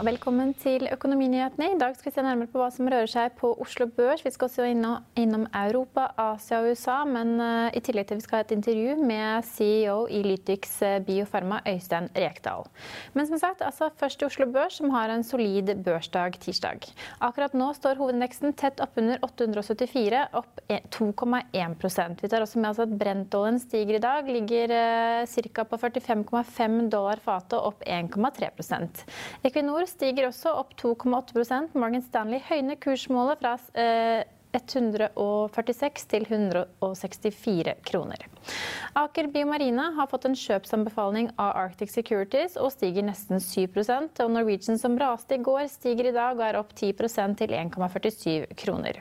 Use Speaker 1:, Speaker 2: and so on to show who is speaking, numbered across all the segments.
Speaker 1: Velkommen til Økonominyhetene. I dag skal vi se nærmere på hva som rører seg på Oslo Børs. Vi skal også innom, Europa, Asia og USA, men uh, i tillegg til vi skal ha et intervju med CEO i Lytix Biofarma, Øystein Rekdal. Men som sagt, altså først i Oslo Børs, som har en solid børsdag tirsdag. Akkurat nå står hovedindeksen tett oppunder 874, opp 2,1% Vi tar også med oss at brentoljen stiger i dag, ligger uh, ca. på 45,5 dollar fatet, opp 1,3 Equinor Equinor stiger også opp 2,8% Morgan Stanley høyner kursmålet fra 146 til 164 kroner. Aker Biomarine har fått en kjøpsanbefaling av Arctic Securities og stiger nesten 7% og Norwegian som raste i går, stiger i dag og er opp 10% til 1,47 kroner.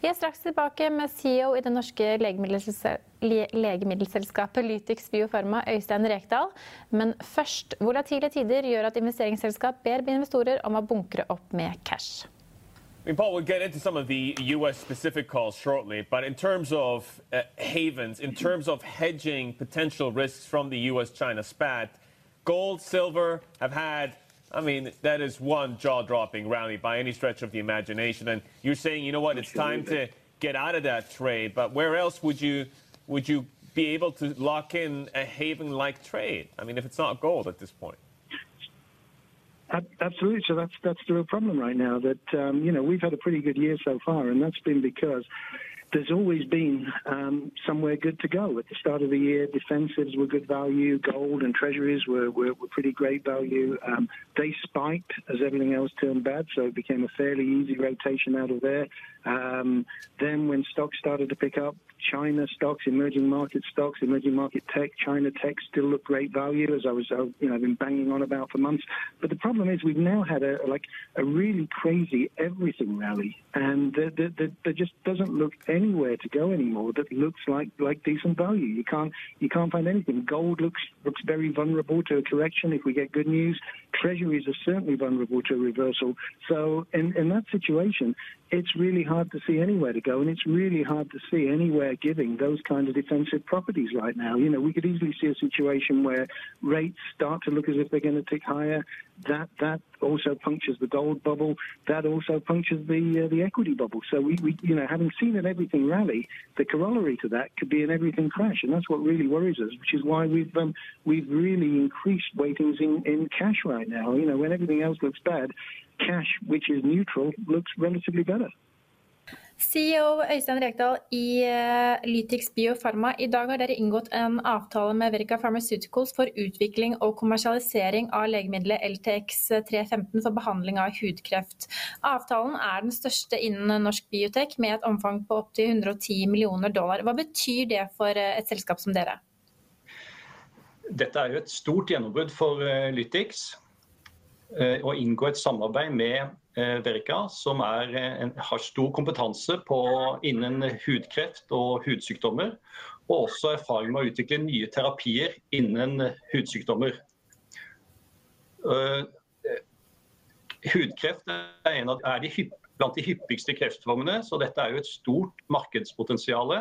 Speaker 1: Vi er straks tilbake med CEO i det norske legemiddelselskapet Lytix Biofarma, Øystein Rekdal. Men først, volatile tider gjør at investeringsselskap ber investorer om å bunkre opp med cash.
Speaker 2: I mean, Paul, we'll get into some of the U.S. specific calls shortly, but in terms of uh, havens, in terms of hedging potential risks from the U.S. China spat, gold, silver have had I mean, that is one jaw-dropping rally by any stretch of the imagination. And you're saying, you know what, it's time to get out of that trade. But where else would you would you be able to lock in a haven-like trade? I mean, if it's not gold at this point.
Speaker 3: Absolutely. So that's that's the real problem right now. That um, you know we've had a pretty good year so far, and that's been because there's always been um, somewhere good to go. At the start of the year, defensives were good value, gold and treasuries were, were, were pretty great value. Um, they spiked as everything else turned bad, so it became a fairly easy rotation out of there. Um, then when stocks started to pick up, China stocks, emerging market stocks, emerging market tech, China tech still look great value, as I was, uh, you know, I've been banging on about for months. But the problem is we've now had a like a really crazy everything rally, and there, just doesn't look anywhere to go anymore that looks like like decent value. You can't you can't find anything. Gold looks looks very vulnerable to a correction if we get good news. Treasuries are certainly vulnerable to reversal. So in in that situation, it's really hard to see anywhere to go, and it's really hard to see anywhere giving those kind of defensive properties right now. You know, we could easily see a situation where rates start to look as if they're going to tick higher. That that also punctures the gold bubble. That also punctures the uh, the equity bubble. So we, we, you know, having seen an everything rally, the corollary to that could be an everything crash, and that's what really worries us. Which is why we've um, we've really increased weightings in in cash right now. You know, when everything else looks bad, cash, which is neutral, looks relatively better.
Speaker 1: CEO Øystein Rekdal i eh, Lytix Biopharma. I dag har dere inngått en avtale med Verica Pharmaceuticals for utvikling og kommersialisering av legemiddelet LTX315 for behandling av hudkreft. Avtalen er den største innen norsk biotek, med et omfang på opptil 110 millioner dollar. Hva betyr det for eh, et selskap som dere?
Speaker 4: Dette er jo et stort gjennombrudd for eh, Lytix. Å inngå et samarbeid med Eh, Verica, som er, en, har stor kompetanse på, innen hudkreft og hudsykdommer. Og også erfaring med å utvikle nye terapier innen hudsykdommer. Hudkreft er, av, er de hypp, blant de hyppigste kreftformene, så dette er jo et stort markedspotensial.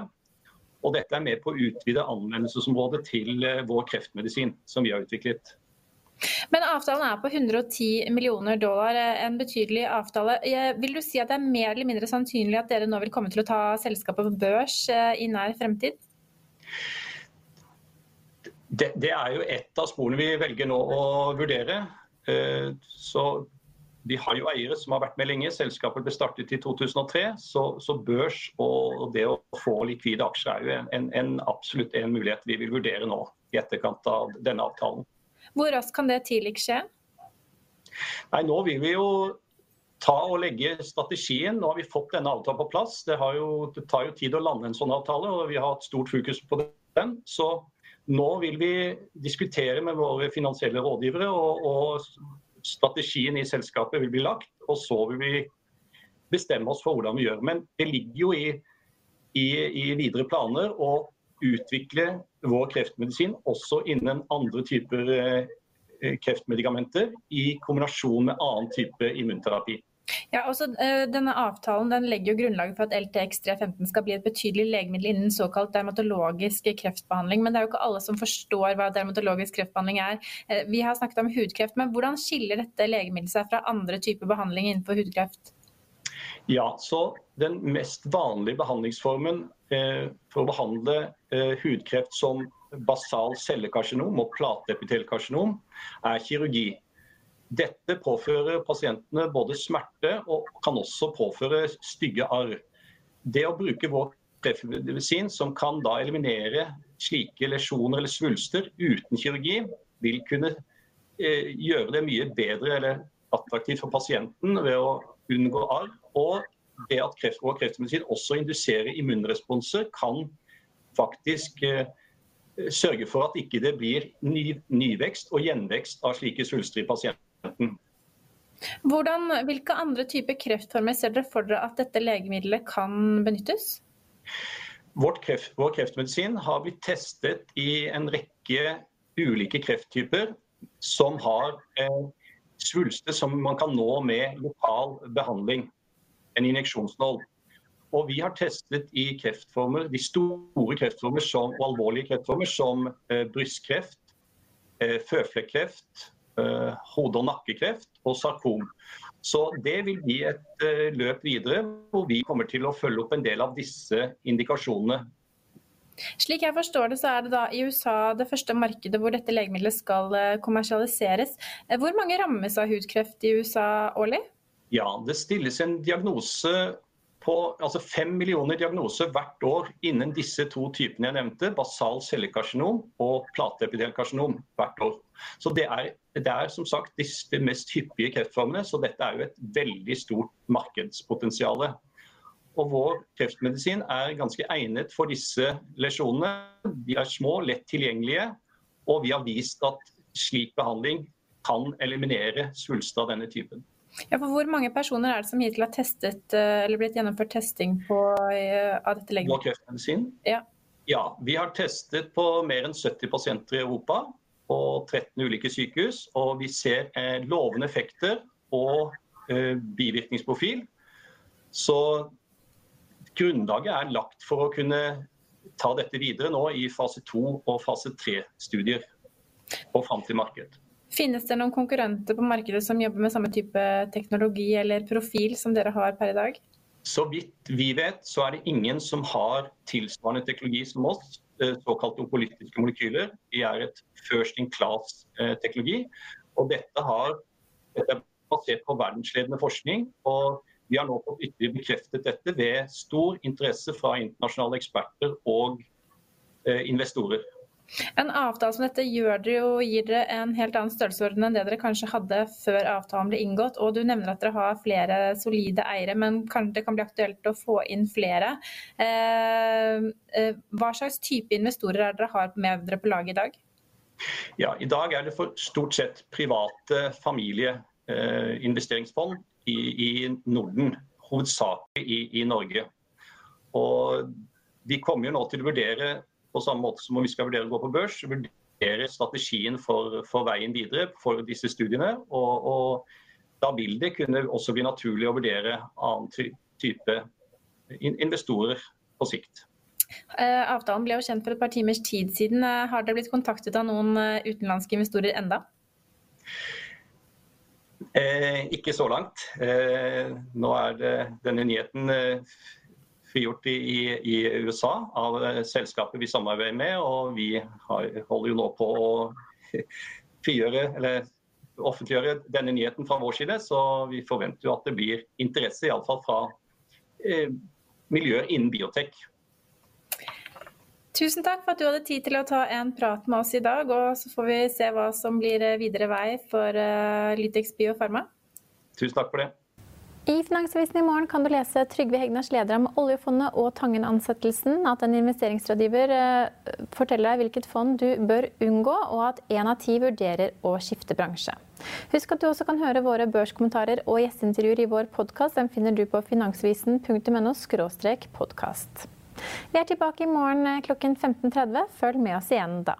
Speaker 4: Og dette er med på å utvide anvendelsesområdet til vår kreftmedisin, som vi har utviklet.
Speaker 1: Men avtalen er på 110 millioner dollar, en betydelig avtale. Vil du si at det er mer eller mindre sannsynlig at dere nå vil komme til å ta selskapet på børs eh, i nær fremtid?
Speaker 4: Det, det er jo et av sporene vi velger nå å vurdere. Eh, så vi har jo eiere som har vært med lenge. Selskapet ble startet i 2003. Så, så børs og det å få likvide aksjer er jo en, en, absolutt en mulighet vi vil vurdere nå i etterkant av denne avtalen.
Speaker 1: Hvor raskt kan det tidligst skje?
Speaker 4: Nei, Nå vil vi jo ta og legge strategien. Nå har vi fått denne avtalen på plass. Det, jo, det tar jo tid å lande en sånn avtale, og vi har hatt stort fokus på den. Så nå vil vi diskutere med våre finansielle rådgivere, og, og strategien i selskapet vil bli lagt. Og så vil vi bestemme oss for hvordan vi gjør. Men det ligger jo i, i, i videre planer å utvikle vår kreftmedisin også innen andre typer eh, kreftmedikamenter i kombinasjon med annen type immunterapi.
Speaker 1: Ja, også, eh, denne Avtalen den legger jo grunnlaget for at LTX315 skal bli et betydelig legemiddel innen såkalt dermatologisk kreftbehandling. Men det er jo ikke alle som forstår hva dermatologisk kreftbehandling er. Eh, vi har snakket om hudkreft, men hvordan skiller dette legemiddelet seg fra andre typer behandling innenfor hudkreft?
Speaker 4: Ja, så Den mest vanlige behandlingsformen eh, for å behandle eh, hudkreft som basal cellekarsinom og plateepitelkarsinom er kirurgi. Dette påfører pasientene både smerte og kan også påføre stygge arr. Det å bruke vår kreftmedisin som kan da eliminere slike lesjoner eller svulster uten kirurgi, vil kunne eh, gjøre det mye bedre eller attraktivt for pasienten ved å unngå arr. Og det at kreft og kreftmedisin også induserer immunresponser, kan faktisk eh, sørge for at ikke det blir ny, nyvekst og gjenvekst av slike svulster i pasienten.
Speaker 1: Hvordan, hvilke andre typer kreftformer ser dere for dere at dette legemiddelet kan benyttes?
Speaker 4: Kreft, vår kreftmedisin har blitt testet i en rekke ulike krefttyper som har eh, svulster som man kan nå med lokal behandling, en injeksjonsnål. Og vi har testet i kreftformer, de store kreftformer som, og alvorlige kreftformer som eh, brystkreft, eh, føflekkreft, eh, hode- og nakkekreft og sarkom. Så Det vil bli et eh, løp videre hvor vi kommer til å følge opp en del av disse indikasjonene
Speaker 1: slik jeg forstår det, så er det da i USA det første markedet hvor dette legemiddelet skal eh, kommersialiseres. Eh, hvor mange rammes av hudkreft i USA årlig?
Speaker 4: Ja, Det stilles en diagnose på altså fem millioner diagnoser hvert år innen disse to typene jeg nevnte, basal cellekarsinom og plateepidelkarsinom hvert år. Så det er, det er som sagt de mest hyppige kreftformene, så dette er jo et veldig stort markedspotensial. Og vår kreftmedisin er ganske egnet for disse lesjonene. De er små, lett tilgjengelige, og vi har vist at slik behandling kan eliminere svulst av denne typen.
Speaker 1: Ja, for Hvor mange personer er det som hittil har testet eh, eller blitt gjennomført testing på, eh, av dette
Speaker 4: legemet? Kreftmedisin?
Speaker 1: Ja.
Speaker 4: ja. Vi har testet på mer enn 70 pasienter i Europa på 13 ulike sykehus. Og vi ser eh, lovende effekter og eh, bivirkningsprofil. Så grunnlaget er lagt for å kunne ta dette videre nå i fase 2 og fase 3-studier og fram til marked.
Speaker 1: Finnes det noen konkurrenter på markedet som jobber med samme type teknologi eller profil som dere har per i dag?
Speaker 4: Så vidt vi vet, så er det ingen som har tilsvarende teknologi som oss, eh, såkalte opolitiske molekyler. De er et first in class-teknologi. Eh, og dette, har, dette er basert på verdensledende forskning. og vi har nå fått ytterligere bekreftet dette ved stor interesse fra internasjonale eksperter og eh, investorer.
Speaker 1: En avtale som dette gjør dere jo, gir dere en helt annen størrelsesorden enn det dere kanskje hadde før avtalen ble inngått. Og du nevner at dere har flere solide eiere, men kanskje det kan bli aktuelt å få inn flere. Eh, eh, hva slags type investorer er dere har med dere på laget i dag?
Speaker 4: Ja, I dag er det for stort sett private familieinvesteringsfond i, i Norden, hovedsakelig i, i, Norge. Og Vi kommer jo nå til å vurdere, på samme måte som om vi skal vurdere å gå på børs, vurdere strategien for, for veien videre for disse studiene. Og, og da vil det kunne også bli naturlig å vurdere annen type investorer på sikt.
Speaker 1: Eh, avtalen ble jo kjent for et par timers tid siden. Eh, har dere blitt kontaktet av noen eh, utenlandske investorer enda?
Speaker 4: Eh, ikke så langt. Eh, nå er det denne nyheten eh, frigjort i, i, USA av eh, selskapet vi samarbeider med, og vi har, holder jo nå på å frigjøre, eller offentliggjøre denne nyheten fra vår side. Så vi forventer jo at det blir interesse, iallfall fra eh, miljøer innen biotek.
Speaker 5: Tusen takk for at du hadde tid til å ta en prat med oss i dag. Og så får vi se hva som blir eh, videre vei for uh, Lytex Biofarma.
Speaker 4: Tusen takk for det.
Speaker 5: I Finansavisen i morgen kan du lese Trygve Hegnars leder om oljefondet og Tangen-ansettelsen. At en investeringsrådgiver uh, forteller deg hvilket fond du bør unngå, og at én av ti vurderer å skifte bransje. Husk at du også kan høre våre børskommentarer og gjesteintervjuer i vår podkast. Den finner du på finansvisen.no podkast. Vi er tilbake i morgen eh, klokken 15.30. Følg med oss igjen da.